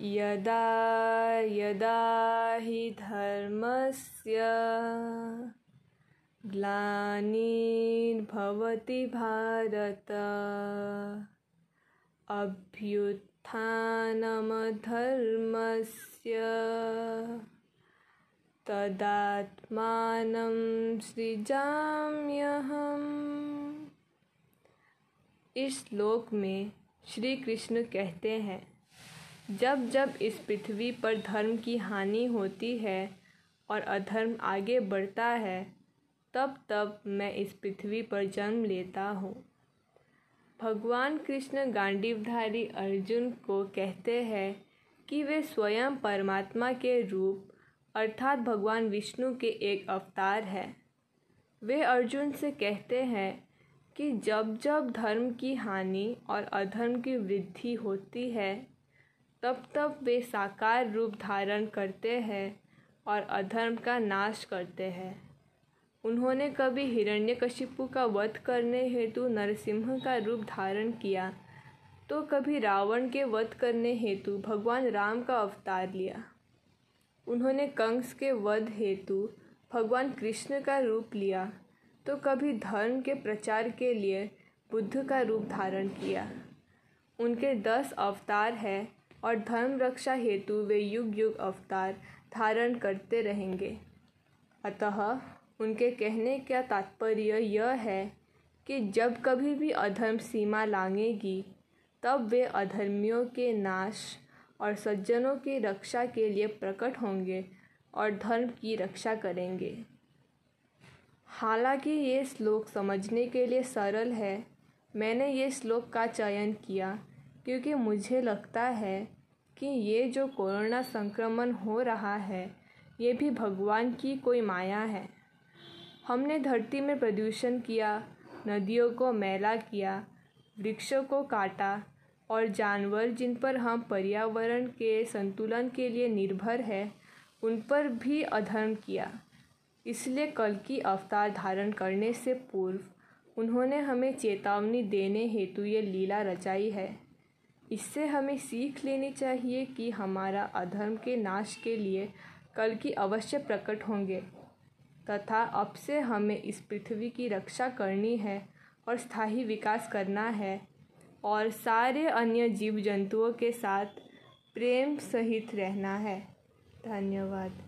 यदा यदा हि धर्मस्य ग्लानिर्भवति भारत, अभ्युत्थानमधर्मस्य तदात्मानं सृजाम्यहम्। इस श्लोक में श्री कृष्ण कहते हैं जब जब इस पृथ्वी पर धर्म की हानि होती है और अधर्म आगे बढ़ता है, तब तब मैं इस पृथ्वी पर जन्म लेता हूँ। भगवान कृष्ण गांडीवधारी अर्जुन को कहते हैं कि वे स्वयं परमात्मा के रूप, अर्थात भगवान विष्णु के एक अवतार है। वे अर्जुन से कहते हैं कि जब जब धर्म की हानि और अधर्म की वृद्धि होती है तब तब वे साकार रूप धारण करते हैं और अधर्म का नाश करते हैं। उन्होंने कभी हिरण्यकशिपु का वध करने हेतु नरसिंह का रूप धारण किया तो कभी रावण के वध करने हेतु भगवान राम का अवतार लिया। उन्होंने कंस के वध हेतु भगवान कृष्ण का रूप लिया तो कभी धर्म के प्रचार के लिए बुद्ध का रूप धारण किया। उनके दस अवतार हैं और धर्म रक्षा हेतु वे युग युग अवतार धारण करते रहेंगे। अतः उनके कहने का तात्पर्य यह है कि जब कभी भी अधर्म सीमा लांगेगी तब वे अधर्मियों के नाश और सज्जनों की रक्षा के लिए प्रकट होंगे और धर्म की रक्षा करेंगे। हालाँकि ये श्लोक समझने के लिए सरल है, मैंने ये श्लोक का चयन किया। क्योंकि मुझे लगता है कि ये जो कोरोना संक्रमण हो रहा है, ये भी भगवान की कोई माया है। हमने धरती में प्रदूषण किया, नदियों को मैला किया, वृक्षों को काटा और जानवर जिन पर हम पर्यावरण के संतुलन के लिए निर्भर है, उन पर भी अधर्म किया। इसलिए कल की अवतार धारण करने से पूर्व उन्होंने हमें चेतावनी देने हेतु ये लीला रचाई है। इससे हमें सीख लेनी चाहिए कि हमारा अधर्म के नाश के लिए कल की अवश्य प्रकट होंगे, तथा अब से हमें इस पृथ्वी की रक्षा करनी है और स्थायी विकास करना है, और सारे अन्य जीव जंतुओं के साथ प्रेम सहित रहना है। धन्यवाद।